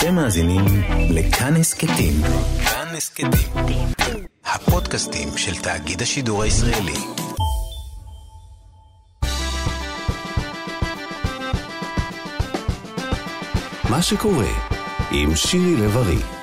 אתם מאזינים לכאן הסכתים. כאן הסכתים. הפודקאסטים של תאגיד השידור הישראלי. מה שקורה עם שירי לב-ארי.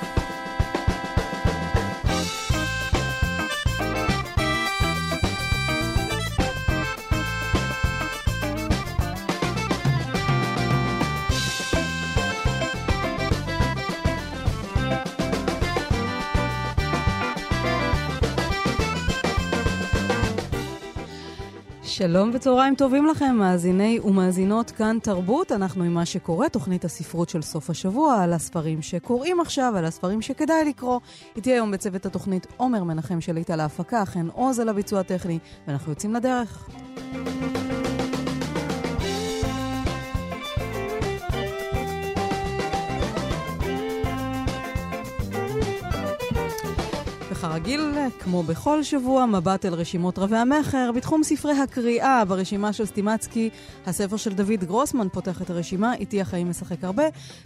שלום וצהריים טובים לכם, מאזיני ומאזינות כאן תרבות. אנחנו עם מה שקורה, תוכנית הספרות של סוף השבוע, על הספרים שקוראים עכשיו, על הספרים שכדאי לקרוא. איתי היום בצוות התוכנית עומר מנחם שליט על ההפקה, חן עוז על הביצוע הטכני, ואנחנו יוצאים לדרך. כרגיל, כמו בכל שבוע, מבט אל רשימות רבי המכר. בתחום ספרי הקריאה, ברשימה של סטימצקי, הספר של דוד גרוסמן פותח את הרשימה, איתי החיים משחק הרבה,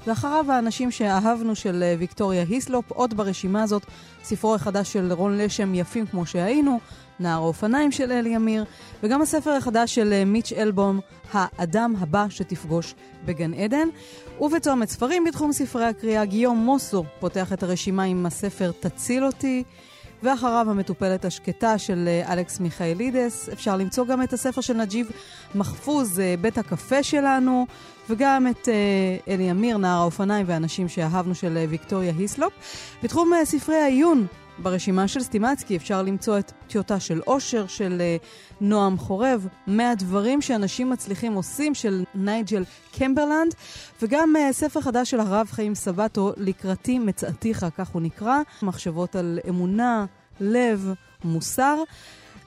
ואחריו האנשים שאהבנו של אה, ויקטוריה היסלופ, עוד ברשימה הזאת, ספרו החדש של רון לשם, יפים כמו שהיינו, נער האופניים של אלי אמיר, וגם הספר החדש של אה, מיץ' אלבום, האדם הבא שתפגוש בגן עדן. ובצומת ספרים בתחום ספרי הקריאה, גיום מוסו פותח את הרשימה עם הספר תציל אותי. ואחריו המטופלת השקטה של אה, אלכס מיכאלידס. אפשר למצוא גם את הספר של נג'יב מחפוז, אה, בית הקפה שלנו, וגם את אלי אמיר, נער האופניים והאנשים שאהבנו של ויקטוריה היסלופ. בתחום ספרי העיון, ברשימה של סטימצקי אפשר למצוא את טיוטה של אושר של אה, נועם חורב, 100 דברים שאנשים מצליחים עושים של נייג'ל קמברלנד, וגם אה, ספר חדש של הרב חיים סבטו, לקראתי מצאתיך, כך הוא נקרא, מחשבות על אמונה, לב, מוסר.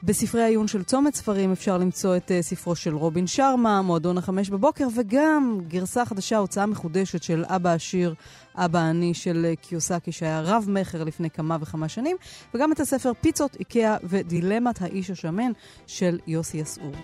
בספרי העיון של צומת ספרים אפשר למצוא את uh, ספרו של רובין שרמה, מועדון החמש בבוקר, וגם גרסה חדשה, הוצאה מחודשת של אבא עשיר, אבא אני של uh, קיוסקי, שהיה רב-מכר לפני כמה וכמה שנים, וגם את הספר פיצות, איקאה ודילמת האיש השמן של יוסי יסעור.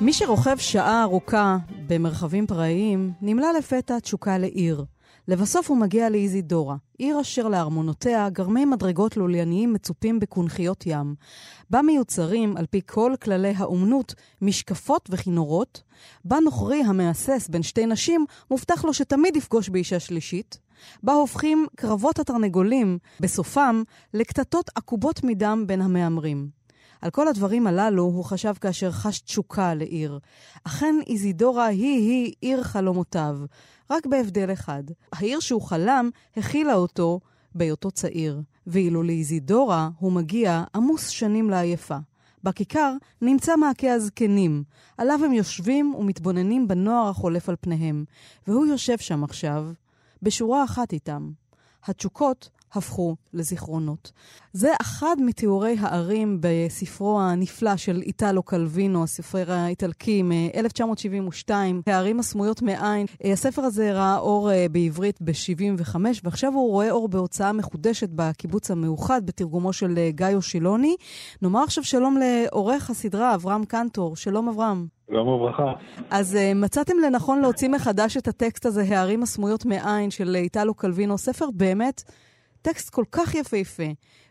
מי שרוכב שעה ארוכה במרחבים פראיים, נמלא לפתע תשוקה לעיר. לבסוף הוא מגיע לאיזידורה, עיר אשר לארמונותיה גרמי מדרגות לולייניים מצופים בקונכיות ים. בה מיוצרים, על פי כל כללי האומנות, משקפות וכינורות, בה נוכרי המהסס בין שתי נשים, מובטח לו שתמיד יפגוש באישה שלישית, בה הופכים קרבות התרנגולים, בסופם, לקטטות עקובות מדם בין המהמרים. על כל הדברים הללו הוא חשב כאשר חש תשוקה לעיר. אכן איזידורה היא-היא עיר חלומותיו, רק בהבדל אחד. העיר שהוא חלם הכילה אותו בהיותו צעיר, ואילו לאיזידורה הוא מגיע עמוס שנים לעייפה. בכיכר נמצא מעקה הזקנים, עליו הם יושבים ומתבוננים בנוער החולף על פניהם, והוא יושב שם עכשיו, בשורה אחת איתם. התשוקות הפכו לזיכרונות. זה אחד מתיאורי הערים בספרו הנפלא של איטלו קלווינו, הסופר האיטלקי מ-1972, הערים הסמויות מעין. הספר הזה ראה אור אה, בעברית ב-75, ועכשיו הוא רואה אור בהוצאה מחודשת בקיבוץ המאוחד, בתרגומו של אה, גאיו שילוני. נאמר עכשיו שלום לעורך הסדרה, אברהם קנטור. שלום אברהם. שלום וברכה. אז uh, מצאתם לנכון להוציא מחדש את הטקסט הזה, הערים הסמויות מעין, של איטלו קלווינו, ספר באמת טקסט כל כך יפהפה,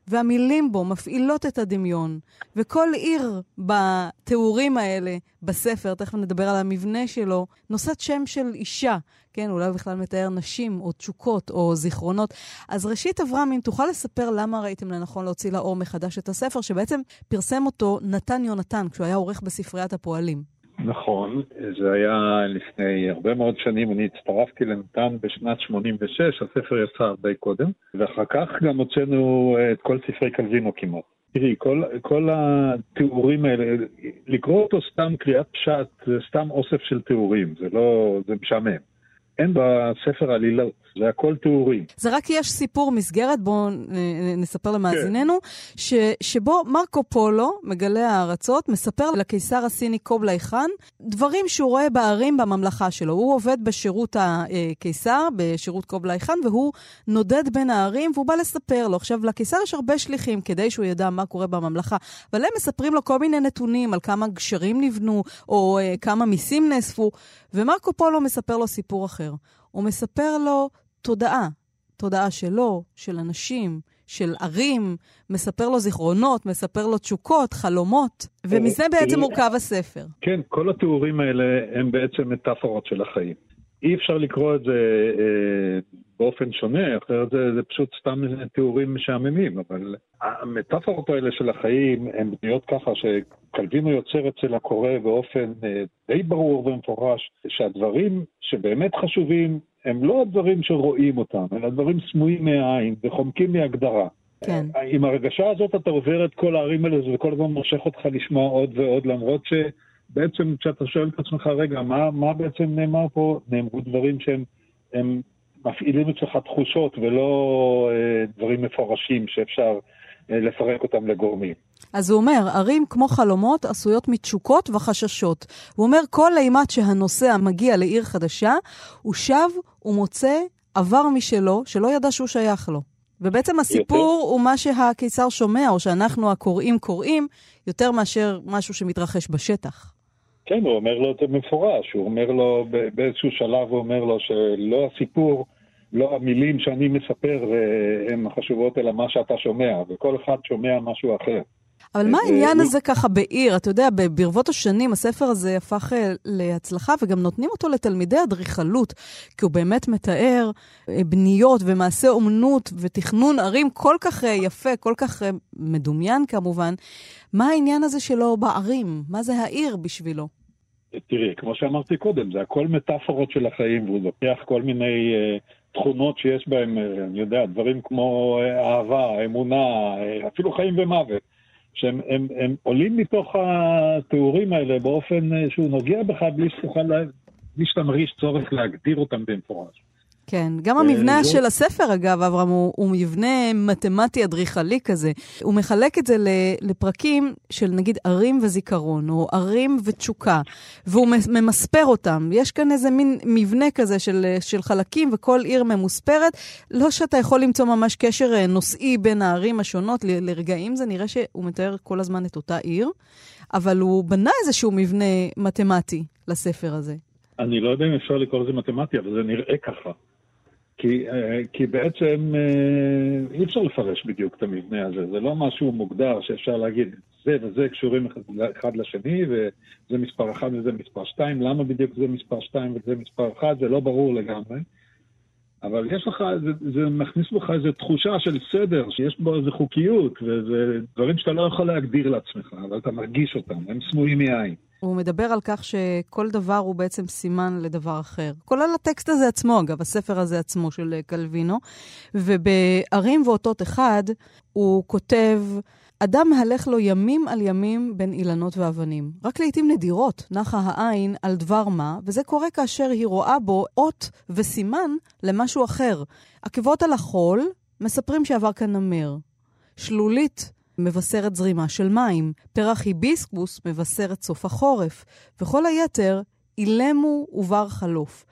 והמילים בו מפעילות את הדמיון, וכל עיר בתיאורים האלה, בספר, תכף נדבר על המבנה שלו, נושאת שם של אישה, כן, אולי בכלל מתאר נשים, או תשוקות, או זיכרונות. אז ראשית, אברהם, אם תוכל לספר למה ראיתם לנכון להוציא לאור מחדש את הספר, שבעצם פרסם אותו נתן יונתן, כשהוא היה עורך בספריית הפועלים. נכון, זה היה לפני הרבה מאוד שנים, אני הצטרפתי לנתן בשנת 86, הספר יצא הרבה קודם, ואחר כך גם הוצאנו את כל ספרי קלווינו כמעט. תראי, כל, כל התיאורים האלה, לקרוא אותו סתם קריאת פשט, זה סתם אוסף של תיאורים, זה לא, זה משעמם. אין בספר עלילות, זה הכל תיאורים. זה רק יש סיפור מסגרת, בואו נספר למאזיננו, כן. ש, שבו מרקו פולו, מגלה הארצות, מספר לקיסר הסיני קובלאי חאן דברים שהוא רואה בערים בממלכה שלו. הוא עובד בשירות הקיסר, בשירות קובלאי חאן, והוא נודד בין הערים, והוא בא לספר לו. עכשיו, לקיסר יש הרבה שליחים כדי שהוא ידע מה קורה בממלכה, אבל הם מספרים לו כל מיני נתונים על כמה גשרים נבנו, או uh, כמה מיסים נאספו, ומרקו פולו מספר לו סיפור אחר. הוא מספר לו תודעה, תודעה שלו, של אנשים, של ערים, מספר לו זיכרונות, מספר לו תשוקות, חלומות, ומזה בעצם מורכב הספר. כן, כל התיאורים האלה הם בעצם מטאפורות של החיים. אי אפשר לקרוא את זה אה, באופן שונה, אחרת זה, זה פשוט סתם תיאורים משעממים, אבל המטאפורות האלה של החיים הן בנויות ככה שקלווינו יוצר אצל הקורא באופן אה, די ברור ומפורש, שהדברים שבאמת חשובים הם לא הדברים שרואים אותם, אלא דברים סמויים מהעין וחומקים מהגדרה. כן. עם הרגשה הזאת אתה עובר את כל הערים האלה, וזה כל הזמן מושך אותך לשמוע עוד ועוד, למרות ש... בעצם כשאתה שואל את עצמך, רגע, מה, מה בעצם נאמר פה? נאמרו דברים שהם הם מפעילים אצלך תחושות ולא אה, דברים מפורשים שאפשר אה, לפרק אותם לגורמים. אז הוא אומר, ערים כמו חלומות עשויות מתשוקות וחששות. הוא אומר, כל אימת שהנוסע מגיע לעיר חדשה, הוא שב ומוצא עבר משלו שלא ידע שהוא שייך לו. ובעצם הסיפור יותר... הוא מה שהקיסר שומע, או שאנחנו הקוראים קוראים, יותר מאשר משהו שמתרחש בשטח. כן, הוא אומר לו את זה במפורש, הוא אומר לו, באיזשהו שלב הוא אומר לו שלא הסיפור, לא המילים שאני מספר אה, הן החשובות, אלא מה שאתה שומע, וכל אחד שומע משהו אחר. אבל מה העניין הזה ככה בעיר? אתה יודע, ברבות השנים הספר הזה הפך אה, להצלחה, וגם נותנים אותו לתלמידי אדריכלות, כי הוא באמת מתאר אה, בניות ומעשה אומנות ותכנון ערים כל כך יפה, כל כך מדומיין כמובן. מה העניין הזה שלו בערים? מה זה העיר בשבילו? תראי, כמו שאמרתי קודם, זה הכל מטאפורות של החיים, והוא לוקח כל מיני uh, תכונות שיש בהם, uh, אני יודע, דברים כמו uh, אהבה, אמונה, uh, אפילו חיים ומוות, שהם הם, הם עולים מתוך התיאורים האלה באופן uh, שהוא נוגע בך בלי שתוכל, בלי שאתה מרגיש צורך להגדיר אותם במפורש. כן, גם המבנה אה, של הספר, אגב, אברהם, הוא, הוא מבנה מתמטי-אדריכלי כזה. הוא מחלק את זה לפרקים של נגיד ערים וזיכרון, או ערים ותשוקה, והוא ממספר אותם. יש כאן איזה מין מבנה כזה של, של חלקים, וכל עיר ממוספרת. לא שאתה יכול למצוא ממש קשר אה, נושאי בין הערים השונות, לרגעים זה נראה שהוא מתאר כל הזמן את אותה עיר, אבל הוא בנה איזשהו מבנה מתמטי לספר הזה. אני לא יודע אם אפשר לקרוא לזה מתמטי, אבל זה נראה ככה. כי, אה, כי בעצם אה, אי אפשר לפרש בדיוק את המבנה הזה, זה לא משהו מוגדר שאפשר להגיד זה וזה קשורים אחד לשני וזה מספר אחד וזה מספר שתיים, למה בדיוק זה מספר שתיים וזה מספר אחד, זה לא ברור לגמרי. אבל יש לך, זה, זה מכניס בך איזו תחושה של סדר, שיש בו איזו חוקיות, וזה דברים שאתה לא יכול להגדיר לעצמך, אבל אתה מרגיש אותם, הם סמויים מעין. הוא מדבר על כך שכל דבר הוא בעצם סימן לדבר אחר. כולל הטקסט הזה עצמו, אגב, הספר הזה עצמו של אה, קלווינו. ובערים ואותות אחד, הוא כותב, אדם מהלך לו ימים על ימים בין אילנות ואבנים. רק לעיתים נדירות נחה העין על דבר מה, וזה קורה כאשר היא רואה בו אות וסימן למשהו אחר. עקבות על החול מספרים שעבר כאן נמר. שלולית מבשרת זרימה של מים, פרח היביסקוס מבשרת סוף החורף, וכל היתר אילמו ובר חלוף.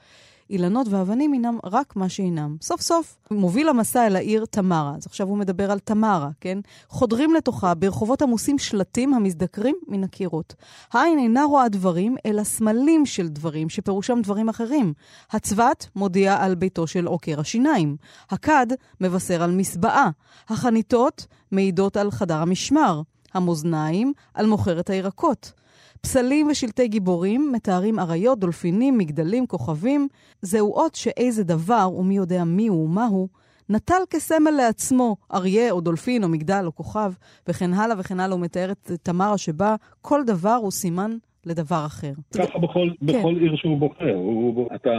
אילנות ואבנים הינם רק מה שהינם. סוף סוף מוביל המסע אל העיר תמרה. אז עכשיו הוא מדבר על תמרה, כן? חודרים לתוכה ברחובות עמוסים שלטים המזדקרים מן הקירות. העין אינה רואה דברים, אלא סמלים של דברים, שפירושם דברים אחרים. הצבת מודיע על ביתו של עוקר השיניים. הכד מבשר על מסבעה. החניתות מעידות על חדר המשמר. המאזניים על מוכרת הירקות. פסלים ושלטי גיבורים מתארים אריות, דולפינים, מגדלים, כוכבים. זהו אות שאיזה דבר, ומי יודע מי הוא ומהו, נטל כסמל לעצמו אריה או דולפין או מגדל או כוכב, וכן הלאה וכן הלאה. הוא מתאר את תמרה שבה כל דבר הוא סימן לדבר אחר. ככה בכל, כן. בכל עיר שהוא בוחר. הוא, אתה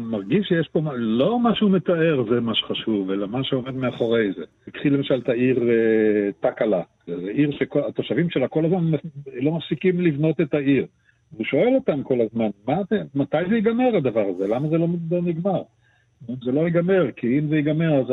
מרגיש שיש פה, לא מה שהוא מתאר זה מה שחשוב, אלא מה שעומד מאחורי זה. קחי למשל את העיר אה, טקלה. זו עיר שהתושבים שלה כל הזמן לא מפסיקים לבנות את העיר. הוא שואל אותם כל הזמן, מה זה, מתי זה ייגמר הדבר הזה? למה זה לא נגמר? זה לא ייגמר, כי אם זה ייגמר אז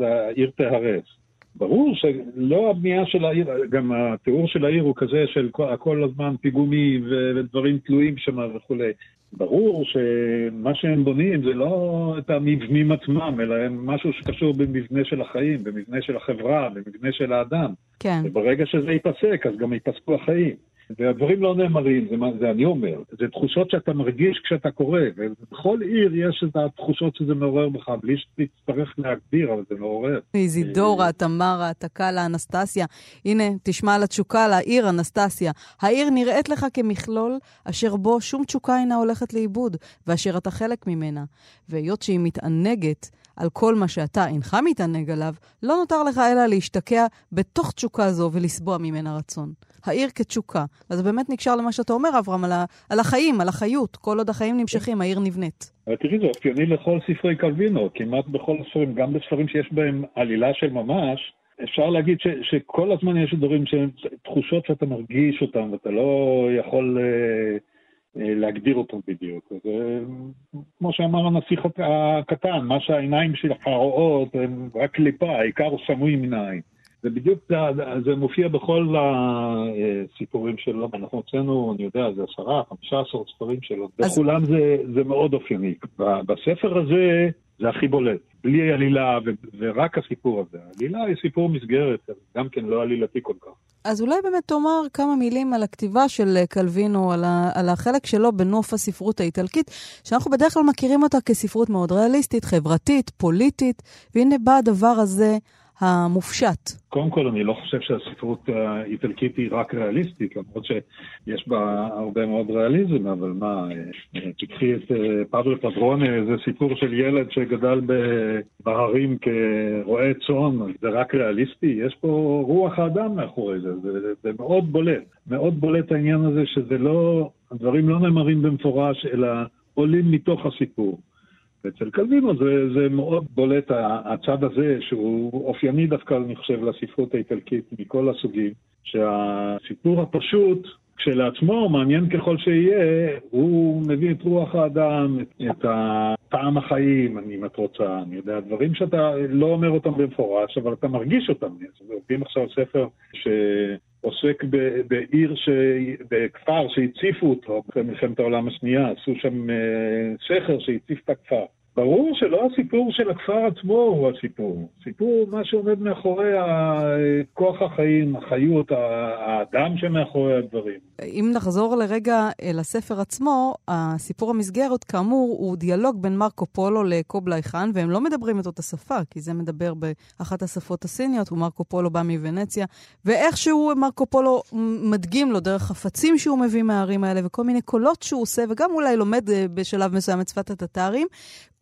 העיר תיהרס. ברור שלא הבנייה של העיר, גם התיאור של העיר הוא כזה של כל, כל הזמן פיגומים ודברים תלויים שם וכולי. ברור שמה שהם בונים זה לא את המבנים עצמם, אלא הם משהו שקשור במבנה של החיים, במבנה של החברה, במבנה של האדם. כן. וברגע שזה ייפסק, אז גם ייפסקו החיים. והדברים לא נאמרים, זה, זה אני אומר. זה תחושות שאתה מרגיש כשאתה קורא, ובכל עיר יש את התחושות שזה מעורר בך, בלי שתצטרך להגדיר, אבל זה מעורר. איזידורה, תמרה, תקלה, אנסטסיה. הנה, תשמע על התשוקה לעיר אנסטסיה. העיר נראית לך כמכלול אשר בו שום תשוקה אינה הולכת לאיבוד, ואשר אתה חלק ממנה. והיות שהיא מתענגת, על כל מה שאתה אינך מתענג עליו, לא נותר לך אלא להשתקע בתוך תשוקה זו ולסבוע ממנה רצון. העיר כתשוקה. וזה באמת נקשר למה שאתה אומר, אברהם, על, ה, על החיים, על החיות. כל עוד החיים נמשכים, העיר נבנית. תראי, זה אופייני לכל ספרי קלווינו, כמעט בכל הספרים, גם בספרים שיש בהם עלילה של ממש, אפשר להגיד ש, שכל הזמן יש דברים, שהם תחושות שאתה מרגיש אותן, ואתה לא יכול אה, אה, להגדיר אותן בדיוק. אז אה, כמו שאמר הנסיך הקטן, מה שהעיניים שלך רואות הם רק קליפה, העיקר סמוי מן העין. זה בדיוק, זה, מופיע בכל הסיפורים שלו, אנחנו הוצאנו, אני יודע, זה עשרה, חמישה עשר ספרים שלו, אז... בכולם זה, זה מאוד אופייני. בספר הזה זה הכי בולט, בלי עלילה ורק הסיפור הזה. העלילה היא סיפור מסגרת, גם כן לא עלילתי כל כך. אז אולי באמת תאמר כמה מילים על הכתיבה של קלווינו, על, ה- על החלק שלו בנוף הספרות האיטלקית, שאנחנו בדרך כלל מכירים אותה כספרות מאוד ריאליסטית, חברתית, פוליטית, והנה בא הדבר הזה. המופשט? קודם כל, אני לא חושב שהספרות האיטלקית היא רק ריאליסטית, למרות שיש בה הרבה מאוד ריאליזם, אבל מה, תקחי את אה, פבלו פדרונה, זה סיפור של ילד שגדל בהרים כרועה צאן, זה רק ריאליסטי? יש פה רוח האדם מאחורי זה, זה, זה מאוד בולט. מאוד בולט העניין הזה שזה לא, הדברים לא נאמרים במפורש, אלא עולים מתוך הסיפור. ואצל קלווינו זה, זה מאוד בולט הצד הזה, שהוא אופייני דווקא, אני חושב, לספרות האיטלקית מכל הסוגים, שהסיפור הפשוט כשלעצמו, מעניין ככל שיהיה, הוא מביא את רוח האדם, את, את טעם החיים, אם את רוצה, אני יודע, דברים שאתה לא אומר אותם במפורש, אבל אתה מרגיש אותם. עובדים עכשיו ספר ש... עוסק בעיר, ש... בכפר שהציפו אותו אחרי מלחמת העולם השנייה, עשו שם אה, סכר שהציף את הכפר. ברור שלא הסיפור של הכפר עצמו הוא הסיפור. סיפור, מה שעומד מאחורי כוח החיים, החיות, האדם שמאחורי הדברים. אם נחזור לרגע לספר עצמו, הסיפור המסגרת, כאמור, הוא דיאלוג בין מרקו פולו לקובלאי חאן, והם לא מדברים את אותה שפה, כי זה מדבר באחת השפות הסיניות, ומרקו פולו בא מוונציה, ואיכשהו מרקו פולו מדגים לו דרך חפצים שהוא מביא מהערים האלה, וכל מיני קולות שהוא עושה, וגם אולי לומד אה, בשלב מסוים את שפת הטטרים.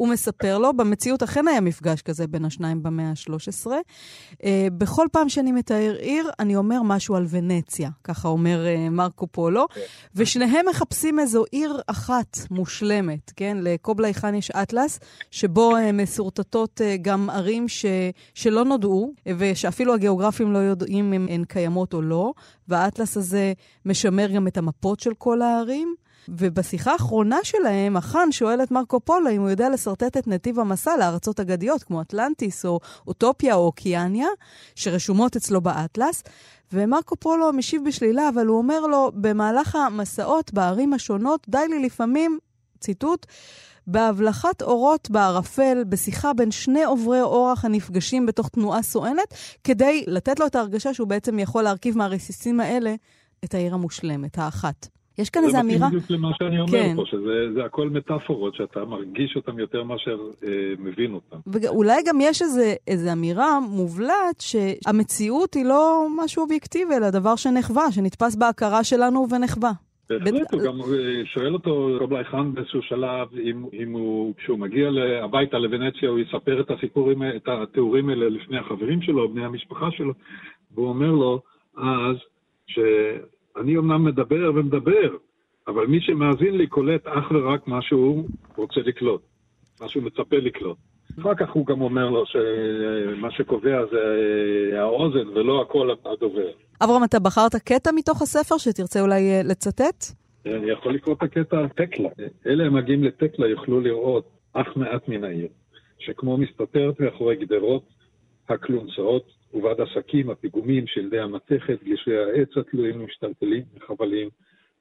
הוא מספר לו, במציאות אכן היה מפגש כזה בין השניים במאה ה-13. Uh, בכל פעם שאני מתאר עיר, אני אומר משהו על ונציה, ככה אומר uh, מרקו פולו, כן. ושניהם מחפשים איזו עיר אחת מושלמת, כן? לקובלה חאן יש אטלס, שבו uh, מסורטטות uh, גם ערים ש... שלא נודעו, ושאפילו הגיאוגרפים לא יודעים אם הן קיימות או לא, והאטלס הזה משמר גם את המפות של כל הערים. ובשיחה האחרונה שלהם, החאן שואל את מרקו פולו אם הוא יודע לשרטט את נתיב המסע לארצות אגדיות, כמו אטלנטיס או אוטופיה או אוקיאניה, שרשומות אצלו באטלס. ומרקו פולו משיב בשלילה, אבל הוא אומר לו, במהלך המסעות בערים השונות, די לי לפעמים, ציטוט, בהבלחת אורות בערפל, בשיחה בין שני עוברי אורח הנפגשים בתוך תנועה סואנת, כדי לתת לו את ההרגשה שהוא בעצם יכול להרכיב מהרסיסים האלה את העיר המושלמת, האחת. יש כאן איזו אמירה... זה בדיוק למה שאני אומר כן. פה, שזה הכל מטאפורות, שאתה מרגיש אותן יותר מאשר אה, מבין אותן. ואולי גם יש איזו אמירה מובלעת שהמציאות היא לא משהו אובייקטיבי, אלא דבר שנחווה, שנתפס בהכרה שלנו ונחווה. בהחלט, הוא גם אה, שואל אותו קובלאי חאן באיזשהו שלב, אם, אם הוא, כשהוא מגיע הביתה לוונציה, הוא יספר את הסיפורים, את התיאורים האלה לפני החברים שלו, בני המשפחה שלו, והוא אומר לו אז, ש... אני אומנם מדבר ומדבר, אבל מי שמאזין לי קולט אך ורק מה שהוא רוצה לקלוט, מה שהוא מצפה לקלוט. אחר כך הוא גם אומר לו שמה שקובע זה האוזן ולא הקול הדובר. אברהם, אתה בחרת קטע מתוך הספר שתרצה אולי אה, לצטט? אני יכול לקרוא את הקטע על טקלה. אלה המגיעים לטקלה יוכלו לראות אך מעט מן העיר, שכמו מסתתרת מאחורי גדרות, הכלונסאות, ובעד עסקים, הפיגומים, שלדי המתכת, גלישי העץ התלויים משתלטלים מחבלים,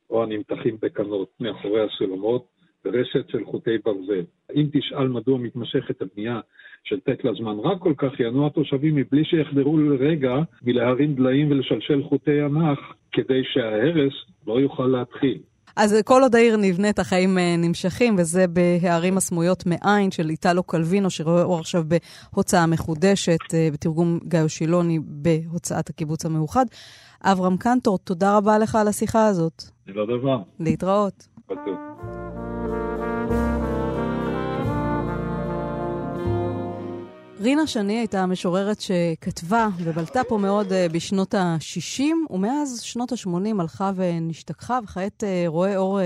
או הנמתחים בקנות מאחורי הסולמות, ורשת של חוטי ברזל. אם תשאל מדוע מתמשכת הבנייה של טקלה זמן רב כל כך, יענו התושבים מבלי שיחדרו לרגע מלהרים דליים ולשלשל חוטי ענך, כדי שההרס לא יוכל להתחיל. אז כל עוד העיר נבנית, החיים אה, נמשכים, וזה בהערים הסמויות מעין של איטלו קלווינו, שרואה אור עכשיו בהוצאה מחודשת, אה, בתרגום גיא שילוני בהוצאת הקיבוץ המאוחד. אברהם קנטור, תודה רבה לך על השיחה הזאת. זה לא דבר. להתראות. בטוח. רינה שני הייתה המשוררת שכתבה ובלטה פה מאוד uh, בשנות ה-60, ומאז שנות ה-80 הלכה ונשתכחה, וכעת uh, רואה אור uh,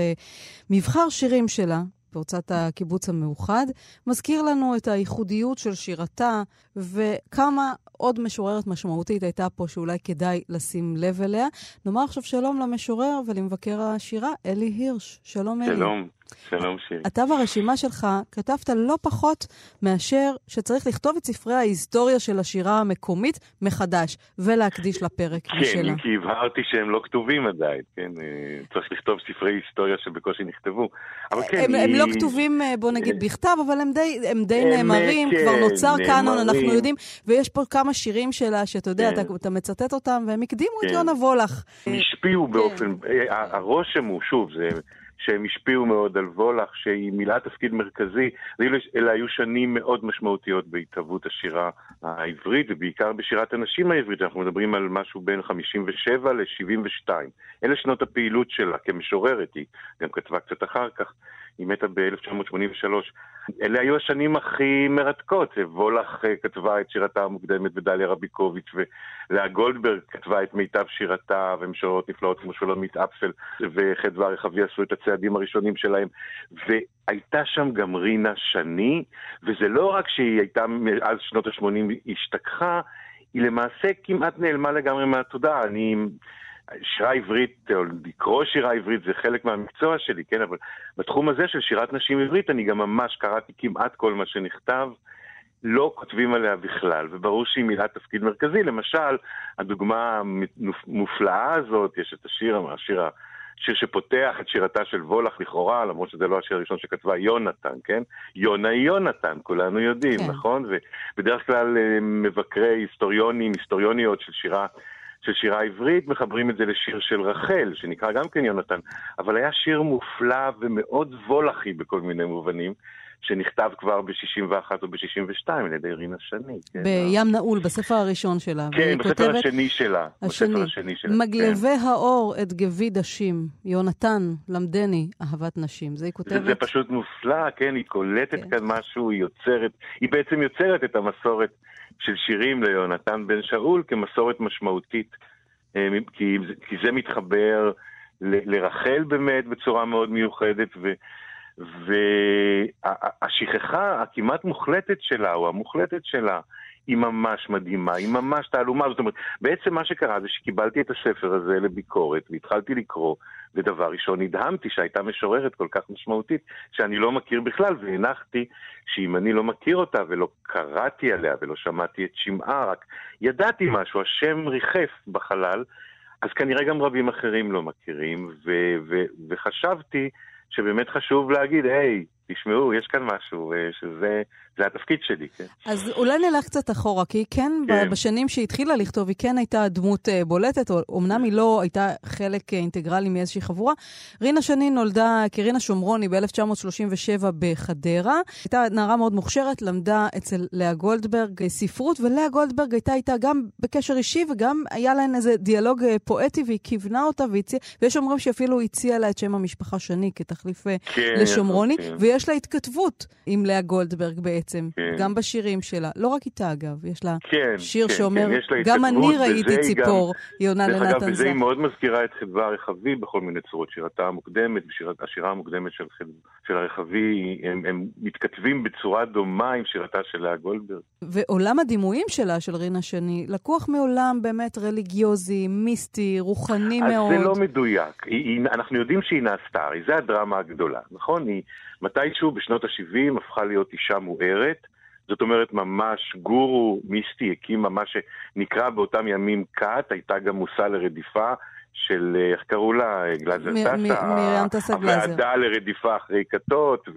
מבחר שירים שלה, בהוצאת הקיבוץ המאוחד, מזכיר לנו את הייחודיות של שירתה וכמה עוד משוררת משמעותית הייתה פה שאולי כדאי לשים לב אליה. נאמר עכשיו שלום למשורר ולמבקר השירה, אלי הירש. שלום, אלי. שלום, שלום שירי. אתה ברשימה שלך כתבת לא פחות מאשר שצריך לכתוב את ספרי ההיסטוריה של השירה המקומית מחדש, ולהקדיש לפרק כן, משלה. כי הבהרתי שהם לא כתובים עדיין, כן? אה, צריך לכתוב ספרי היסטוריה שבקושי נכתבו. אבל כן, הם, הם היא- לא כתובים, אה, בוא נגיד, בכתב, אבל הם די, הם די הם, נאמרים, כן, כבר נוצר קאנון, אנחנו נאמרים. יודעים, ויש פה כמה שירים שלה, שאתה יודע, כן. אתה, אתה מצטט אותם, והם הקדימו את כן. יונה וולך. הם השפיעו באופן, אה, ה- הרושם הוא, שוב, זה שהם השפיעו מאוד על וולך, שהיא מילאה תפקיד מרכזי. אלה- היו שנים מאוד משמעותיות בהתהוות השירה העברית, ובעיקר בשירת הנשים העברית. אנחנו מדברים על משהו בין 57 ל-72. אלה שנות הפעילות שלה כמשוררת, היא גם כתבה קצת אחר כך. היא מתה ב-1983. אלה היו השנים הכי מרתקות. וולך אה, כתבה את שירתה המוקדמת ודליה רביקוביץ', ולאה גולדברג כתבה את מיטב שירתה, ומשוררות נפלאות כמו שולמית אפסל וחדווה רחבי עשו את הצעדים הראשונים שלהם. והייתה שם גם רינה שני, וזה לא רק שהיא הייתה מאז שנות ה-80 השתכחה, היא למעשה כמעט נעלמה לגמרי מהתודעה. אני... שירה עברית, או לקרוא שירה עברית זה חלק מהמקצוע שלי, כן? אבל בתחום הזה של שירת נשים עברית אני גם ממש קראתי כמעט כל מה שנכתב. לא כותבים עליה בכלל, וברור שהיא מילאה תפקיד מרכזי. למשל, הדוגמה המופלאה הזאת, יש את השיר, השיר, השיר שפותח את שירתה של וולך לכאורה, למרות שזה לא השיר הראשון שכתבה יונתן, כן? יונה היא יונתן, כולנו יודעים, כן. כן. נכון? ובדרך כלל אה, מבקרי היסטוריונים, היסטוריוניות של שירה של שירה עברית, מחברים את זה לשיר של רחל, שנקרא גם כן יונתן, אבל היה שיר מופלא ומאוד וולחי בכל מיני מובנים, שנכתב כבר ב-61 או ב-62 על ידי רינה שני. כן, בים נעול, בספר הראשון שלה. כן, בספר כותבת- השני שלה. השני, בספר השני שלה. מגלבי האור את גבי דשים, יונתן, למדני, אהבת נשים. זה היא זה, כותבת. זה פשוט מופלא, כן, היא קולטת כן. כאן משהו, היא יוצרת, היא בעצם יוצרת את המסורת של שירים ליונתן בן שאול כמסורת משמעותית, אה, כי, כי זה מתחבר ל- לרחל באמת בצורה מאוד מיוחדת, ו... והשכחה הכמעט מוחלטת שלה, או המוחלטת שלה, היא ממש מדהימה, היא ממש תעלומה. זאת אומרת, בעצם מה שקרה זה שקיבלתי את הספר הזה לביקורת, והתחלתי לקרוא, ודבר ראשון נדהמתי שהייתה משוררת כל כך משמעותית, שאני לא מכיר בכלל, והנחתי שאם אני לא מכיר אותה, ולא קראתי עליה, ולא שמעתי את שמעה, רק ידעתי משהו, השם ריחף בחלל, אז כנראה גם רבים אחרים לא מכירים, ו- ו- וחשבתי שבאמת חשוב להגיד, היי, תשמעו, יש כאן משהו, אה, שזה זה התפקיד שלי, כן? אז אולי נלך קצת אחורה, כי היא כן, כן. בשנים שהיא התחילה לכתוב, היא כן הייתה דמות אה, בולטת, אמנם היא לא הייתה חלק אה, אינטגרלי מאיזושהי חבורה. רינה שני נולדה כרינה שומרוני ב-1937 בחדרה. הייתה נערה מאוד מוכשרת, למדה אצל לאה גולדברג אה, ספרות, ולאה גולדברג הייתה איתה גם בקשר אישי, וגם היה להן איזה דיאלוג פואטי, והיא כיוונה אותה, והציע, ויש אומרים שאפילו הציעה לה את שם המשפחה שני כתחליף כן, לשומרוני, כן. ויש לה התכתבות עם לאה גולדברג בעצם, כן. גם בשירים שלה. לא רק איתה, אגב, יש לה כן, שיר כן, שאומר, כן, לה גם אני ראיתי ציפור, היא עונה דרך אגב, לנתן בזה היא זך. מאוד מזכירה את חדווה הרחבי בכל מיני צורות. שירתה המוקדמת, השירה המוקדמת של. של הרחבי, הם, הם מתכתבים בצורה דומה עם שירתה של לאה גולדברג. ועולם הדימויים שלה, של רינה שני, לקוח מעולם באמת רליגיוזי, מיסטי, רוחני אז מאוד. זה לא מדויק. היא, היא, אנחנו יודעים שהיא נעשתה, הרי זה הדרמה הגדולה, נכון? היא מתישהו בשנות ה-70 הפכה להיות אישה מוארת. זאת אומרת, ממש גורו מיסטי הקימה מה שנקרא באותם ימים כת, הייתה גם מושא לרדיפה של, אה, איך קראו לה? גלאזר מ- טסה. גלאזר. הוועדה לרדיפה אחרי כתות,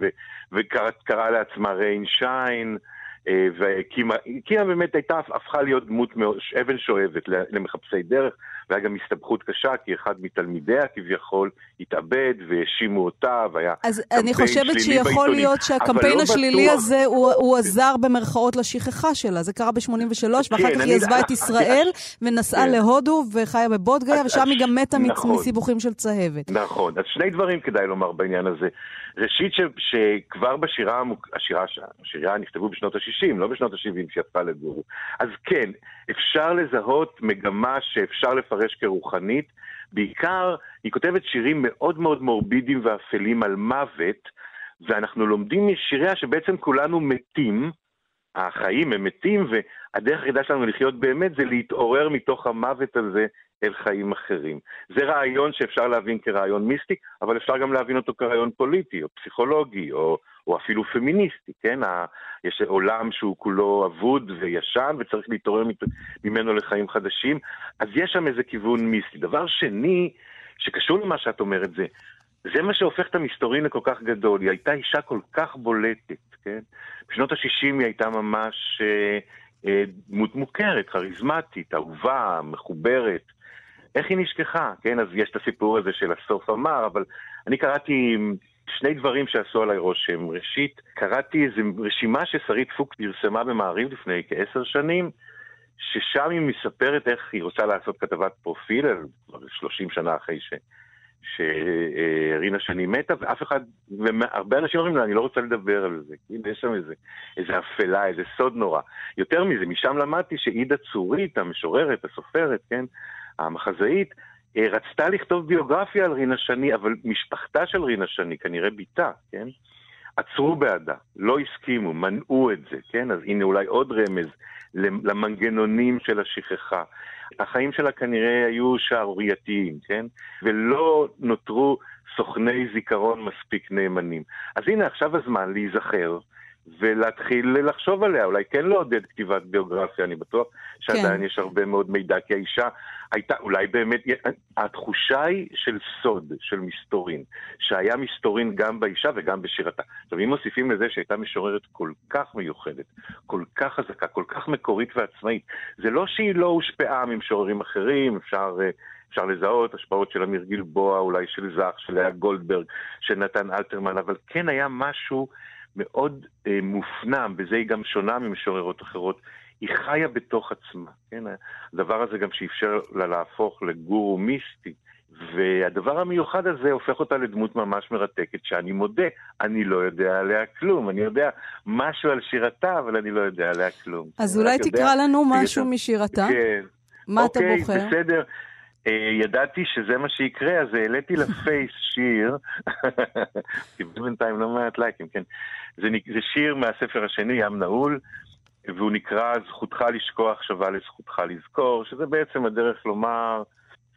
וקראה לעצמה ריין שיין. אה, והקימה, הקימה באמת הייתה, הפכה להיות דמות אבן שואבת למחפשי דרך, והיה גם הסתבכות קשה, כי אחד מתלמידיה כביכול התאבד, והאשימו אותה, והיה אז קמפיין אני חושבת שלילי שיכול בעיתונים. להיות שהקמפיין לא השלילי בטוח. הזה הוא, הוא עזר במרכאות לשכחה שלה. זה קרה ב-83, ואחר כן, כך אני- היא עזבה את אני- ישראל ונסעה כן. להודו וחיה בבודגיה, אז- ושם אז- היא גם מתה נכון. מסיבוכים של צהבת. נכון, אז שני דברים כדאי לומר בעניין הזה. ראשית, ש, שכבר בשירה, השירה, השירה נכתבו בשנות ה-60, לא בשנות ה-70 שיצאה לגורו. אז כן, אפשר לזהות מגמה שאפשר לפרש כרוחנית. בעיקר, היא כותבת שירים מאוד מאוד מורבידיים ואפלים על מוות, ואנחנו לומדים משיריה שבעצם כולנו מתים, החיים הם מתים, והדרך היחידה שלנו לחיות באמת זה להתעורר מתוך המוות הזה אל חיים אחרים. זה רעיון שאפשר להבין כרעיון מיסטי, אבל אפשר גם להבין אותו כרעיון פוליטי, או פסיכולוגי, או, או אפילו פמיניסטי, כן? ה, יש עולם שהוא כולו אבוד וישן, וצריך להתעורר ממנו לחיים חדשים, אז יש שם איזה כיוון מיסטי. דבר שני, שקשור למה שאת אומרת, זה, זה מה שהופך את המסתורין לכל כך גדול. היא הייתה אישה כל כך בולטת, כן? בשנות ה-60 היא הייתה ממש אה, אה, דמות מוכרת, כריזמטית, אהובה, מחוברת. איך היא נשכחה, כן? אז יש את הסיפור הזה של הסוף אמר, אבל אני קראתי שני דברים שעשו עליי רושם. ראשית, קראתי איזו רשימה ששרית פוקס פרסמה במעריב לפני כעשר שנים, ששם היא מספרת איך היא רוצה לעשות כתבת פרופיל, כבר 30 שנה אחרי ש... שרינה שני מתה, ואף אחד, והרבה אנשים אומרים לה, אני לא רוצה לדבר על זה, כאילו יש שם איזה, איזה אפלה, איזה סוד נורא. יותר מזה, משם למדתי שעידה צורית, המשוררת, הסופרת, כן, המחזאית, רצתה לכתוב ביוגרפיה על רינה שני, אבל משפחתה של רינה שני, כנראה בתה, כן? עצרו בעדה, לא הסכימו, מנעו את זה, כן? אז הנה אולי עוד רמז למנגנונים של השכחה. החיים שלה כנראה היו שערורייתיים, כן? ולא נותרו סוכני זיכרון מספיק נאמנים. אז הנה עכשיו הזמן להיזכר. ולהתחיל לחשוב עליה, אולי כן לעודד כתיבת ביוגרפיה, אני בטוח שעדיין כן. יש הרבה מאוד מידע, כי האישה הייתה, אולי באמת, התחושה היא של סוד, של מסתורין, שהיה מסתורין גם באישה וגם בשירתה. עכשיו, אם מוסיפים לזה שהייתה משוררת כל כך מיוחדת, כל כך חזקה, כל כך מקורית ועצמאית, זה לא שהיא לא הושפעה ממשוררים אחרים, אפשר... אפשר לזהות השפעות של אמיר גלבוע, אולי של זך, של לאה גולדברג, של נתן אלתרמן, אבל כן היה משהו מאוד אה, מופנם, בזה היא גם שונה ממשוררות אחרות, היא חיה בתוך עצמה, כן? הדבר הזה גם שאפשר לה להפוך לגורו מיסטי, והדבר המיוחד הזה הופך אותה לדמות ממש מרתקת, שאני מודה, אני לא יודע עליה כלום. אני יודע משהו על שירתה, אבל אני לא יודע עליה כלום. אז אולי תקרא יודע, לנו משהו משירתה? כן. מה אוקיי, אתה בוחר? אוקיי, בסדר. Uh, ידעתי שזה מה שיקרה, אז העליתי לפייס שיר, קיבל בינתיים לא מעט לייקים, כן. זה, זה שיר מהספר השני, ים נעול, והוא נקרא זכותך לשכוח שווה לזכותך לזכור, שזה בעצם הדרך לומר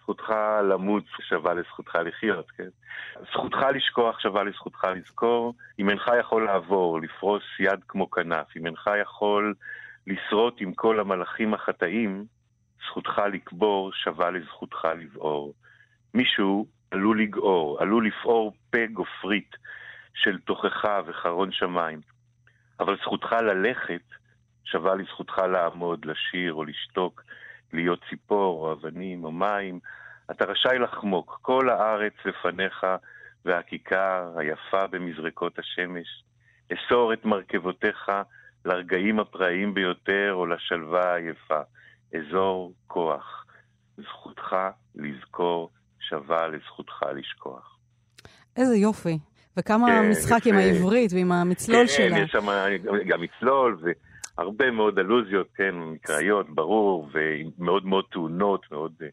זכותך למות שווה לזכותך לחיות, כן? זכותך לשכוח שווה לזכותך לזכור, אם אינך יכול לעבור, לפרוס יד כמו כנף, אם אינך יכול לשרוט עם כל המלאכים החטאים, זכותך לקבור שווה לזכותך לבעור. מישהו עלול לגעור, עלול לפעור פה גופרית של תוכחה וחרון שמיים. אבל זכותך ללכת שווה לזכותך לעמוד, לשיר או לשתוק, להיות ציפור או אבנים או מים. אתה רשאי לחמוק, כל הארץ לפניך והכיכר היפה במזרקות השמש. אסור את מרכבותיך לרגעים הפראיים ביותר או לשלווה העייפה. אזור כוח. זכותך לזכור שווה לזכותך לשכוח. איזה יופי. וכמה כן, משחק יפה. עם העברית ועם המצלול כן, שלה. יש שם גם מצלול והרבה מאוד אלוזיות, כן, מקראיות, ברור, ומאוד מאוד טעונות, מאוד אה,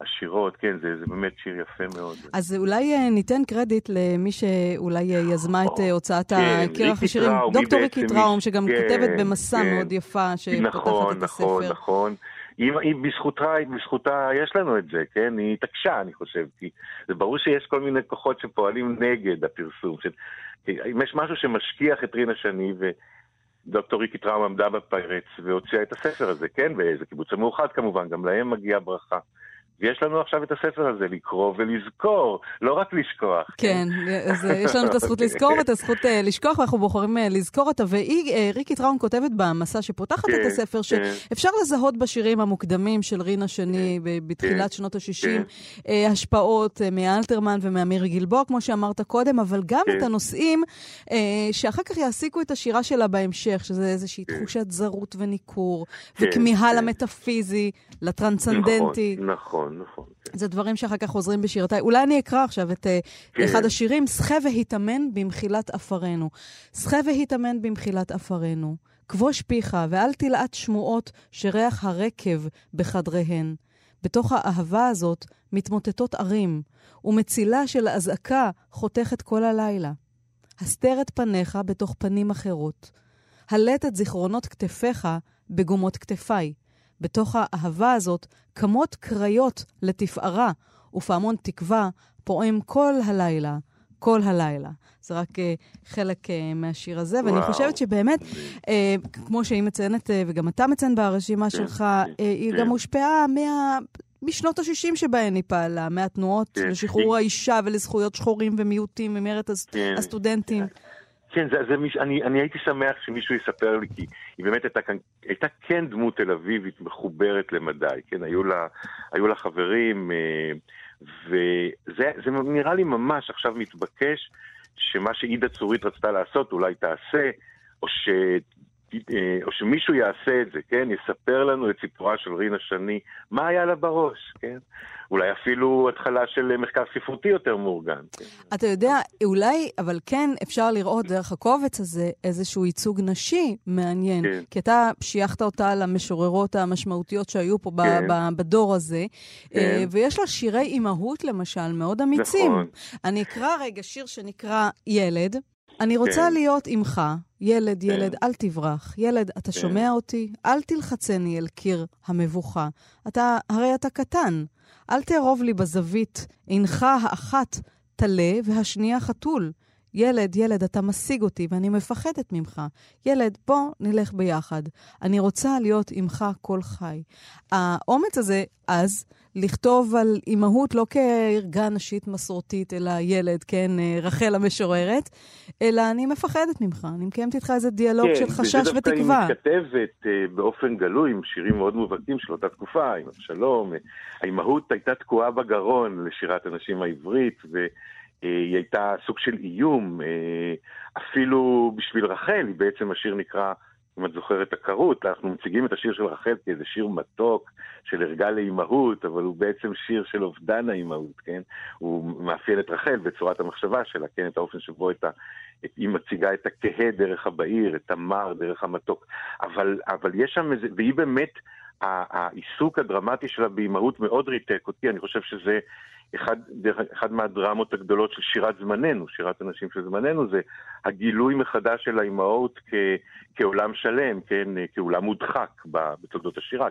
עשירות, כן, זה, זה באמת שיר יפה מאוד. אז אולי אה, ניתן קרדיט למי שאולי אה, יזמה את אה, הוצאת כן, כרך ריקי השירים, דוקטור ריקי טראום, שגם כן, כותבת במסע כן. מאוד יפה, שפותחת נכון, את נכון, הספר. נכון. היא, היא בזכותה, בזכותה יש לנו את זה, כן? היא התעקשה, אני חושב, כי זה ברור שיש כל מיני כוחות שפועלים נגד הפרסום. ש... אם יש משהו שמשכיח את רינה שני, ודוקטור ריקי טראום עמדה בפרץ והוציאה את הספר הזה, כן? וזה קיבוץ המאוחד כמובן, גם להם מגיעה ברכה. ויש לנו עכשיו את הספר הזה לקרוא ולזכור, לא רק לשכוח. כן, אז אה, יש לנו את הזכות לזכור ואת הזכות אה, לשכוח, ואנחנו בוחרים אה, לזכור אותה. והיא, ריקי טראום כותבת במסע שפותחת כן, את הספר, כן. שאפשר לזהות בשירים המוקדמים של רינה שני ב- בתחילת כן, שנות ה-60, כן. השפעות מאלתרמן ומאמיר גלבוע, כמו שאמרת קודם, אבל גם כן. את הנושאים שאחר כך יעסיקו את השירה שלה בהמשך, שזה איזושהי כן. תחושת זרות וניכור, כן, וכמיהה כן. למטאפיזי, לטרנסצנדנטי. נכון, נכון, נכון. כן. זה דברים שאחר כך חוזרים בשירותיי. אולי אני אקרא עכשיו את אה, כן. אחד השירים, שחה והיטמן במחילת עפרנו. שחה והיטמן במחילת עפרנו. כבוש פיך, ואל תלעט שמועות שריח הרקב בחדריהן. בתוך האהבה הזאת מתמוטטות ערים, ומצילה של אזעקה חותכת כל הלילה. הסתר את פניך בתוך פנים אחרות. הלט את זיכרונות כתפיך בגומות כתפיי. בתוך האהבה הזאת קמות קריות לתפארה, ופעמון תקווה פועם כל הלילה, כל הלילה. זה רק uh, חלק uh, מהשיר הזה, ואני וואו. חושבת שבאמת, uh, כמו שהיא מציינת, uh, וגם אתה מציין ברשימה שלך, uh, היא כן. גם הושפעה מה... משנות ה-60 שבהן היא פעלה, מהתנועות כן. לשחרור האישה ולזכויות שחורים ומיעוטים ממרד הס- כן. הסטודנטים. כן, זה, זה מיש, אני, אני הייתי שמח שמישהו יספר לי, כי היא באמת הייתה, הייתה כן דמות תל אביבית מחוברת למדי, כן, היו לה, היו לה חברים, אה, וזה זה נראה לי ממש עכשיו מתבקש, שמה שעידה צורית רצתה לעשות אולי תעשה, או, ש, או שמישהו יעשה את זה, כן, יספר לנו את סיפורה של רינה שני, מה היה לה בראש, כן? אולי אפילו התחלה של מחקר ספרותי יותר מאורגן. כן? אתה יודע, אולי, אבל כן אפשר לראות דרך הקובץ הזה איזשהו ייצוג נשי מעניין. כן. כי אתה שייכת אותה למשוררות המשמעותיות שהיו פה כן. בדור הזה, כן. אה, ויש לה שירי אימהות, למשל, מאוד אמיצים. נכון. אני אקרא רגע שיר שנקרא ילד. אני רוצה כן. להיות עמך, ילד, ילד, אל תברח. ילד, אתה כן. שומע אותי? אל תלחצני אל קיר המבוכה. אתה, הרי אתה קטן. אל תערוב לי בזווית, עינך האחת טלה והשנייה חתול. ילד, ילד, אתה משיג אותי ואני מפחדת ממך. ילד, בוא נלך ביחד. אני רוצה להיות עמך כל חי. האומץ הזה, אז, לכתוב על אימהות לא כערגה נשית מסורתית, אלא ילד, כן, אה, רחל המשוררת, אלא אני מפחדת ממך. אני מקיימת איתך איזה דיאלוג של חשש וזה דווקא ותקווה. היא מתכתבת אה, באופן גלוי עם שירים מאוד מובהקים של אותה תקופה, עם אבשלום. אה, האימהות הייתה תקועה בגרון לשירת הנשים העברית, והיא הייתה סוג של איום. אה, אפילו בשביל רחל, בעצם השיר נקרא, אם את זוכרת, עקרות. אנחנו מציגים את השיר של רחל כאיזה שיר מתוק של ערגה לאימהות, אבל הוא בעצם שיר של אובדן האימהות, כן? הוא מאפיין את רחל בצורת המחשבה שלה, כן? את האופן שבו את ה... את- היא מציגה את הכהה דרך הבעיר, את המר דרך המתוק. אבל, אבל יש שם איזה, והיא באמת, העיסוק הדרמטי שלה באימהות מאוד ריתק אותי, אני חושב שזה אחד, אחד מהדרמות הגדולות של שירת זמננו, שירת הנשים של זמננו, זה הגילוי מחדש של האימהות כ, כעולם שלם, כן, כעולם מודחק בתולדות השירה.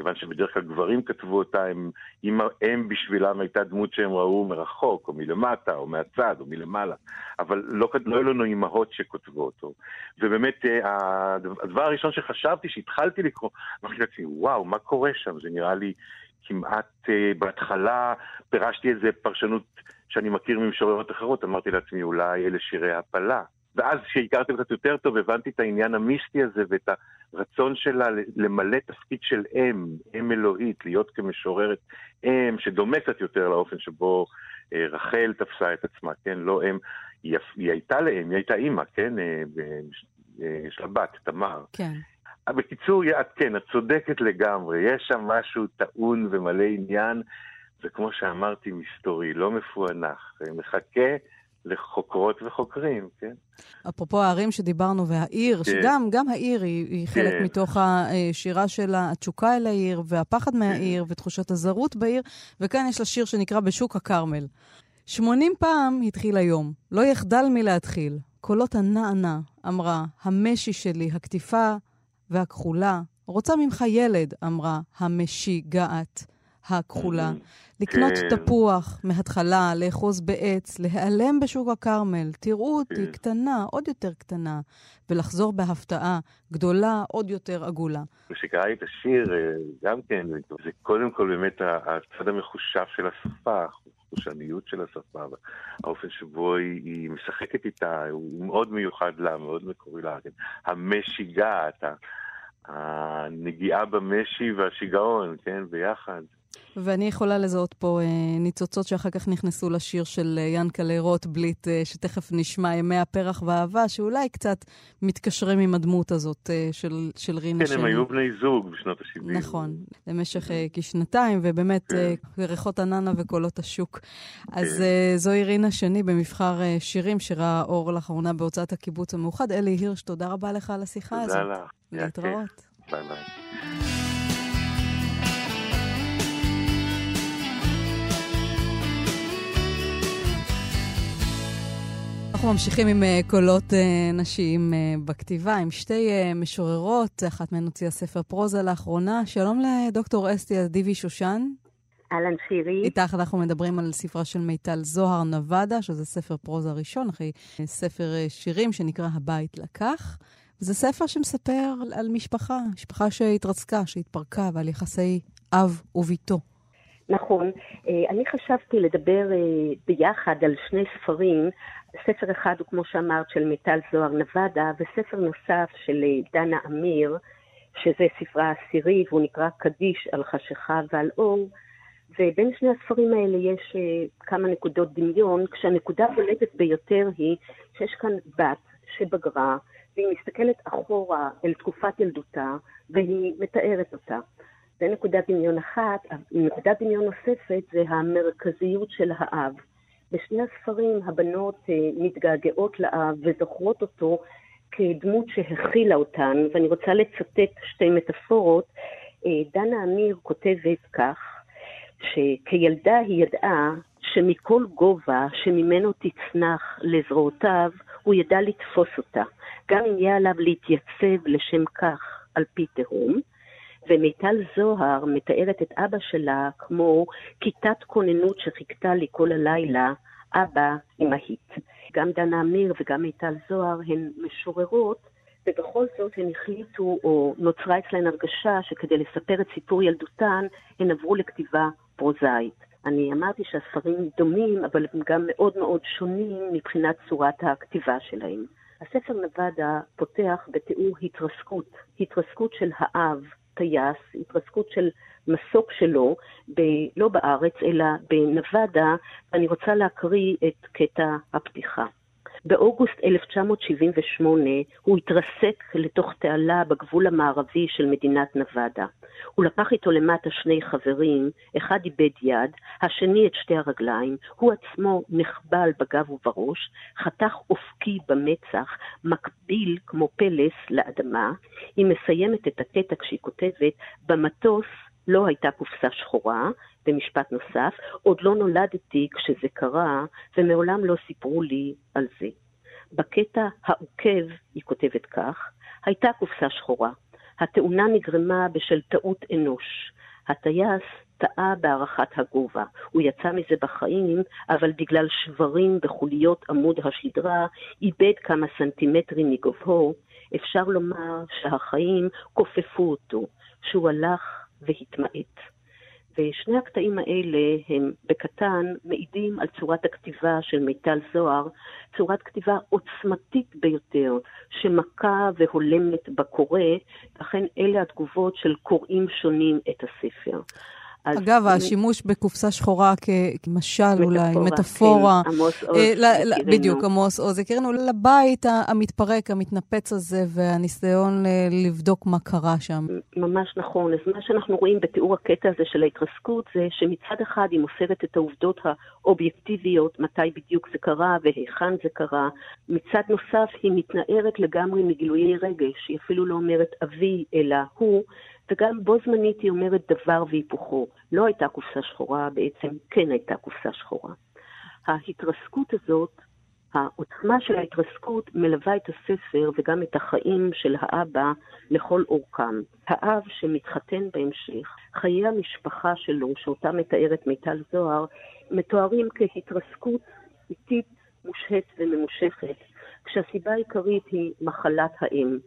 כיוון שבדרך כלל גברים כתבו אותה, הם, אם הם בשבילם הייתה דמות שהם ראו מרחוק, או מלמטה, או מהצד, או מלמעלה. אבל לא, לא היו לנו אימהות שכותבו אותו. ובאמת, אה, הדבר הראשון שחשבתי, שהתחלתי לקרוא, אמרתי לעצמי, וואו, מה קורה שם? זה נראה לי כמעט, אה, בהתחלה פירשתי איזה פרשנות שאני מכיר ממשוררות אחרות, אמרתי לעצמי, אולי אלה שירי הפלה. ואז כשהכרתי קצת יותר טוב, הבנתי את העניין המיסטי הזה ואת הרצון שלה למלא תפקיד של אם, אם אלוהית, להיות כמשוררת אם, שדומה קצת יותר לאופן שבו אה, רחל תפסה את עצמה, כן? לא אם, היא, היא הייתה לאם, היא הייתה אימא, כן? אה, אה, יש לה בת, תמר. כן. בקיצור, את כן, את צודקת לגמרי, יש שם משהו טעון ומלא עניין, וכמו שאמרתי, מסתורי, לא מפוענח, מחכה לחוקרות וחוקרים, כן. אפרופו הערים שדיברנו והעיר, כן. שגם גם העיר היא, היא כן. חלק מתוך השירה של התשוקה אל העיר והפחד מהעיר כן. ותחושת הזרות בעיר, וכאן יש לה שיר שנקרא בשוק הכרמל. 80 פעם התחיל היום, לא יחדל מלהתחיל. קולות הנענה, אמרה, המשי שלי, הקטיפה והכחולה. רוצה ממך ילד, אמרה המשיגעת. הכחולה. לקנות כן. תפוח מהתחלה, לאחוז בעץ, להיעלם בשוק הכרמל, תראו אותי כן. קטנה, עוד יותר קטנה, ולחזור בהפתעה גדולה, עוד יותר עגולה. כשקראתי את השיר, אה, גם כן, זה קודם כל באמת הצד המחושב של השפה, החושניות של השפה, האופן שבו היא, היא משחקת איתה, הוא מאוד מיוחד לה, מאוד מקורי לה. כן. המשיגעת, הנגיעה במשי והשיגעון, כן, ביחד. ואני יכולה לזהות פה אה, ניצוצות שאחר כך נכנסו לשיר של אה, ינקלה רוטבליט, אה, שתכף נשמע, ימי הפרח והאהבה, שאולי קצת מתקשרים עם הדמות הזאת אה, של, של רינה שלי. כן, הם היו בני זוג בשנות ה-70. נכון, למשך אה, כשנתיים, ובאמת כן. אה, ריחות עננה וקולות השוק. אז כן. אה, זוהי רינה שני במבחר אה, שירים שראה אור לאחרונה בהוצאת הקיבוץ המאוחד. אלי הירש, תודה רבה לך על השיחה תודה הזאת. תודה לך. להתראות. ביי ביי. אנחנו ממשיכים עם uh, קולות uh, נשיים uh, בכתיבה, עם שתי משוררות, אחת מהן הוציאה ספר פרוזה לאחרונה. שלום לדוקטור אסתי אדיבי שושן. אהלן שירי. איתך אנחנו מדברים על ספרה של מיטל זוהר נבדה, שזה ספר פרוזה ראשון, אחרי ספר שירים שנקרא הבית לקח. זה ספר שמספר על משפחה, משפחה שהתרסקה, שהתפרקה, ועל יחסי אב וביתו. נכון. אני חשבתי לדבר ביחד על שני ספרים ספר אחד הוא, כמו שאמרת, של מיטל זוהר נבדה, וספר נוסף של אה, דנה אמיר, שזה ספרה העשירי, והוא נקרא קדיש על חשיכה ועל אור. ובין שני הספרים האלה יש uh, כמה נקודות דמיון, כשהנקודה הבולטת ביותר היא שיש כאן בת שבגרה, והיא מסתכלת אחורה אל תקופת ילדותה, והיא מתארת אותה. זה נקודת דמיון אחת. נקודת דמיון נוספת זה המרכזיות של האב. בשני הספרים הבנות אה, מתגעגעות לאב וזוכרות אותו כדמות שהכילה אותן, ואני רוצה לצטט שתי מטאפורות. אה, דנה אמיר כותבת כך, שכילדה היא ידעה שמכל גובה שממנו תצנח לזרועותיו, הוא ידע לתפוס אותה, גם אם יהיה עליו להתייצב לשם כך על פי תהום. ומיטל זוהר מתארת את אבא שלה כמו כיתת כוננות שחיכתה לי כל הלילה, אבא אמהית. גם דנה אמיר וגם מיטל זוהר הן משוררות, ובכל זאת הן החליטו, או נוצרה אצלהן הרגשה שכדי לספר את סיפור ילדותן, הן עברו לכתיבה פרוזאית. אני אמרתי שהספרים דומים, אבל הם גם מאוד מאוד שונים מבחינת צורת הכתיבה שלהם. הספר נבדה פותח בתיאור התרסקות, התרסקות של האב, טייס, התרסקות של מסוק שלו, ב, לא בארץ, אלא בנבדה, ואני רוצה להקריא את קטע הפתיחה. באוגוסט 1978 הוא התרסק לתוך תעלה בגבול המערבי של מדינת נבדה. הוא לקח איתו למטה שני חברים, אחד איבד יד, השני את שתי הרגליים, הוא עצמו נחבל בגב ובראש, חתך אופקי במצח, מקביל כמו פלס לאדמה. היא מסיימת את הקטע כשהיא כותבת, במטוס לא הייתה קופסה שחורה, במשפט נוסף, עוד לא נולדתי כשזה קרה, ומעולם לא סיפרו לי על זה. בקטע העוקב, היא כותבת כך, הייתה קופסה שחורה. התאונה נגרמה בשל טעות אנוש. הטייס טעה בהערכת הגובה. הוא יצא מזה בחיים, אבל בגלל שברים בחוליות עמוד השדרה, איבד כמה סנטימטרים מגובהו. אפשר לומר שהחיים כופפו אותו, שהוא הלך והתמעט. ושני הקטעים האלה הם בקטן מעידים על צורת הכתיבה של מיטל זוהר, צורת כתיבה עוצמתית ביותר, שמכה והולמת בקורא, לכן אלה התגובות של קוראים שונים את הספר. אגב, אני... השימוש בקופסה שחורה כמשל מטפורה, אולי, מטאפורה. כן, עמוס עוז. אה, ל, בדיוק, עמוס עוז. הכירנו לבית המתפרק, המתנפץ הזה, והניסיון לבדוק מה קרה שם. ממש נכון. אז מה שאנחנו רואים בתיאור הקטע הזה של ההתרסקות, זה שמצד אחד היא מוסרת את העובדות האובייקטיביות, מתי בדיוק זה קרה והיכן זה קרה. מצד נוסף, היא מתנערת לגמרי מגילויי רגש. היא אפילו לא אומרת אבי, אלא הוא. וגם בו זמנית היא אומרת דבר והיפוכו. לא הייתה קופסה שחורה, בעצם כן הייתה קופסה שחורה. ההתרסקות הזאת, העוצמה של ההתרסקות מלווה את הספר וגם את החיים של האבא לכל אורכם. האב שמתחתן בהמשך, חיי המשפחה שלו, שאותה מתארת מיטל זוהר, מתוארים כהתרסקות איטית, מושהת וממושכת, כשהסיבה העיקרית היא מחלת האם.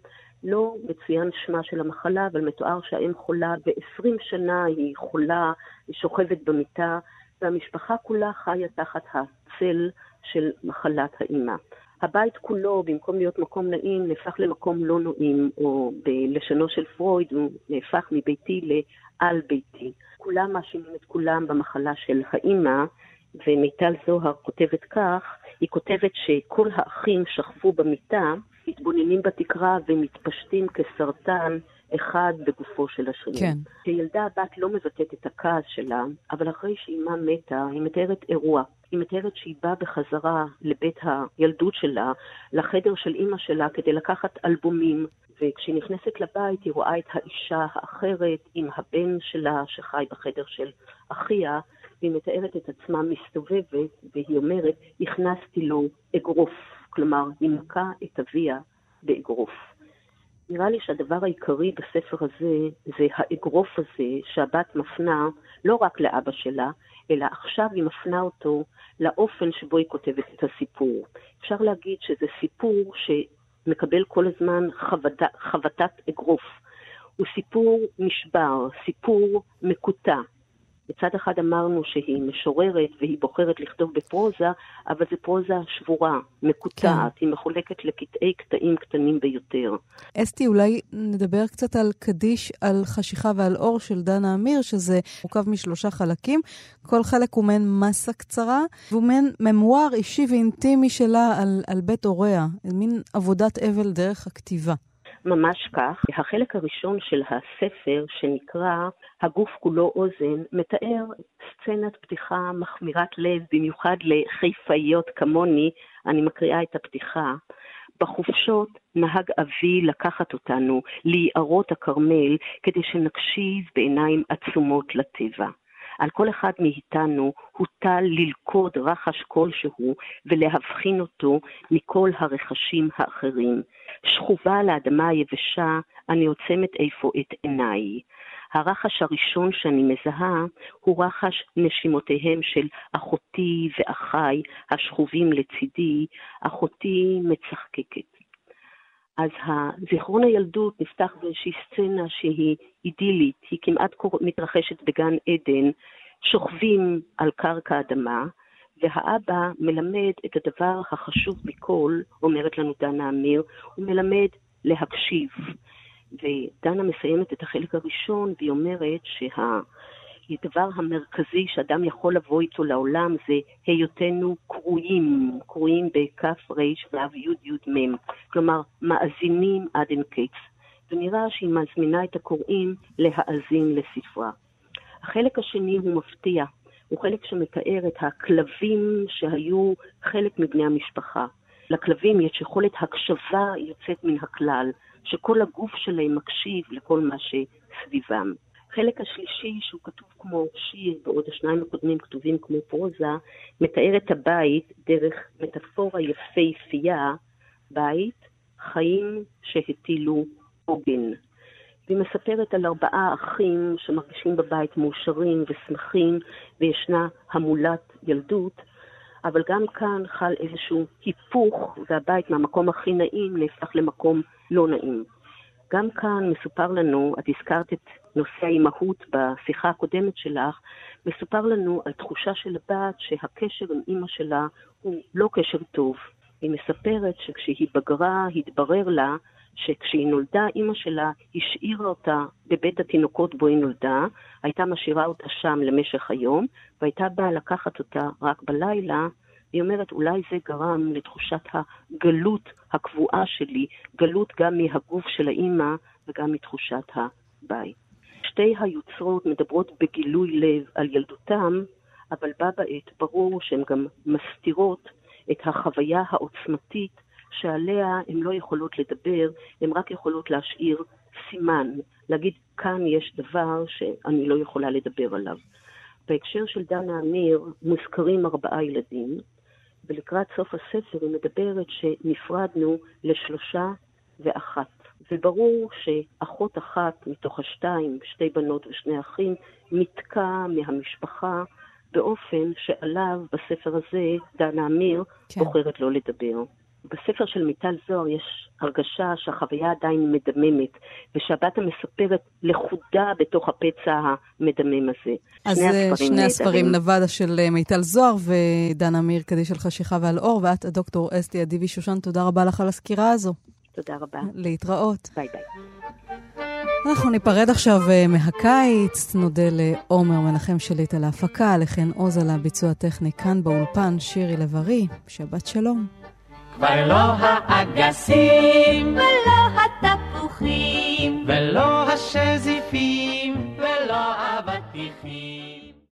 לא מצוין שמה של המחלה, אבל מתואר שהאם חולה, ו-20 שנה היא חולה, היא שוכבת במיטה, והמשפחה כולה חיה תחת הצל של מחלת האימא. הבית כולו, במקום להיות מקום נעים, נהפך למקום לא נעים, או בלשונו של פרויד, הוא נהפך מביתי לעל ביתי. כולם מאשימים את כולם במחלה של האימא, ומיטל זוהר כותבת כך, היא כותבת שכל האחים שכבו במיטה, מתבוננים בתקרה ומתפשטים כסרטן אחד בגופו של השני. כן. כשילדה הבת לא מבטאת את הכעס שלה, אבל אחרי שאימה מתה, היא מתארת אירוע. היא מתארת שהיא באה בחזרה לבית הילדות שלה, לחדר של אימא שלה, כדי לקחת אלבומים, וכשהיא נכנסת לבית היא רואה את האישה האחרת עם הבן שלה שחי בחדר של אחיה, והיא מתארת את עצמה מסתובבת, והיא אומרת, הכנסתי לו אגרוף. כלומר, היא מכה את אביה באגרוף. נראה לי שהדבר העיקרי בספר הזה זה האגרוף הזה שהבת מפנה לא רק לאבא שלה, אלא עכשיו היא מפנה אותו לאופן שבו היא כותבת את הסיפור. אפשר להגיד שזה סיפור שמקבל כל הזמן חבט, חבטת אגרוף. הוא סיפור נשבר, סיפור מקוטע, מצד אחד אמרנו שהיא משוררת והיא בוחרת לכתוב בפרוזה, אבל זו פרוזה שבורה, מקוטעת, כן. היא מחולקת לקטעי קטעים קטנים ביותר. אסתי, אולי נדבר קצת על קדיש, על חשיכה ועל אור של דנה אמיר, שזה מורכב משלושה חלקים. כל חלק הוא מעין מסה קצרה, והוא מעין ממואר אישי ואינטימי שלה על, על בית הוריה, מין עבודת אבל דרך הכתיבה. ממש כך. החלק הראשון של הספר, שנקרא הגוף כולו אוזן, מתאר סצנת פתיחה מחמירת לב, במיוחד לחיפאיות כמוני, אני מקריאה את הפתיחה. בחופשות נהג אבי לקחת אותנו ליערות הכרמל כדי שנקשיב בעיניים עצומות לטבע. על כל אחד מאיתנו הוטל ללכוד רחש כלשהו ולהבחין אותו מכל הרכשים האחרים. שכובה על האדמה היבשה, אני עוצמת איפה את עיניי. הרחש הראשון שאני מזהה הוא רחש נשימותיהם של אחותי ואחיי השכובים לצידי, אחותי מצחקקת. אז זיכרון הילדות נפתח באיזושהי סצנה שהיא אידילית, היא כמעט מתרחשת בגן עדן, שוכבים על קרקע אדמה, והאבא מלמד את הדבר החשוב מכל, אומרת לנו דנה אמיר, הוא מלמד להקשיב. ודנה מסיימת את החלק הראשון והיא אומרת שהדבר המרכזי שאדם יכול לבוא איתו לעולם זה היותנו קרויים, קרויים בכף ריש ואב יוד יוד מם, כלומר מאזינים עד אין קץ. ונראה שהיא מזמינה את הקוראים להאזין לספרה. החלק השני הוא מפתיע, הוא חלק שמתאר את הכלבים שהיו חלק מבני המשפחה. לכלבים יש יכולת הקשבה יוצאת מן הכלל, שכל הגוף שלהם מקשיב לכל מה שסביבם. החלק השלישי, שהוא כתוב כמו שיר, בעוד השניים הקודמים כתובים כמו פרוזה, מתאר את הבית דרך מטאפורה יפהפייה, בית, חיים שהטילו עוגן. והיא מספרת על ארבעה אחים שמרגישים בבית מאושרים ושמחים, וישנה המולת ילדות, אבל גם כאן חל איזשהו היפוך, והבית מהמקום הכי נעים נהפך למקום לא נעים. גם כאן מסופר לנו, את הזכרת את נושא האימהות בשיחה הקודמת שלך, מסופר לנו על תחושה של הבת שהקשר עם אימא שלה הוא לא קשר טוב. היא מספרת שכשהיא בגרה, התברר לה שכשהיא נולדה, אימא שלה השאירה אותה בבית התינוקות בו היא נולדה, הייתה משאירה אותה שם למשך היום, והייתה באה לקחת אותה רק בלילה. היא אומרת, אולי זה גרם לתחושת הגלות הקבועה שלי, גלות גם מהגוף של האימא וגם מתחושת הבית. שתי היוצרות מדברות בגילוי לב על ילדותם, אבל בה בעת ברור שהן גם מסתירות את החוויה העוצמתית שעליה הן לא יכולות לדבר, הן רק יכולות להשאיר סימן, להגיד, כאן יש דבר שאני לא יכולה לדבר עליו. בהקשר של דנה אמיר מוזכרים ארבעה ילדים, ולקראת סוף הספר היא מדברת שנפרדנו לשלושה ואחת. וברור שאחות אחת מתוך השתיים, שתי בנות ושני אחים, נתקע מהמשפחה באופן שעליו בספר הזה דנה אמיר כן. בוחרת לא לדבר. בספר של מיטל זוהר יש הרגשה שהחוויה עדיין מדממת, ושהבת המספרת לכודה בתוך הפצע המדמם הזה. אז שני הספרים, שני הספרים נבדה של אה, מיטל זוהר ודנה אמיר, קדיש על חשיכה ועל אור, ואת, הדוקטור אסתי אדיבי שושן, תודה רבה לך על הסקירה הזו. תודה רבה. להתראות. ביי ביי. אנחנו ניפרד עכשיו אה, מהקיץ, נודה לעומר מנחם שליט על ההפקה, לחן עוז על הביצוע הטכני כאן באולפן, שירי לב-ארי, שבת שלום. כבר לא האגסים, ולא התפוחים, ולא השזיפים.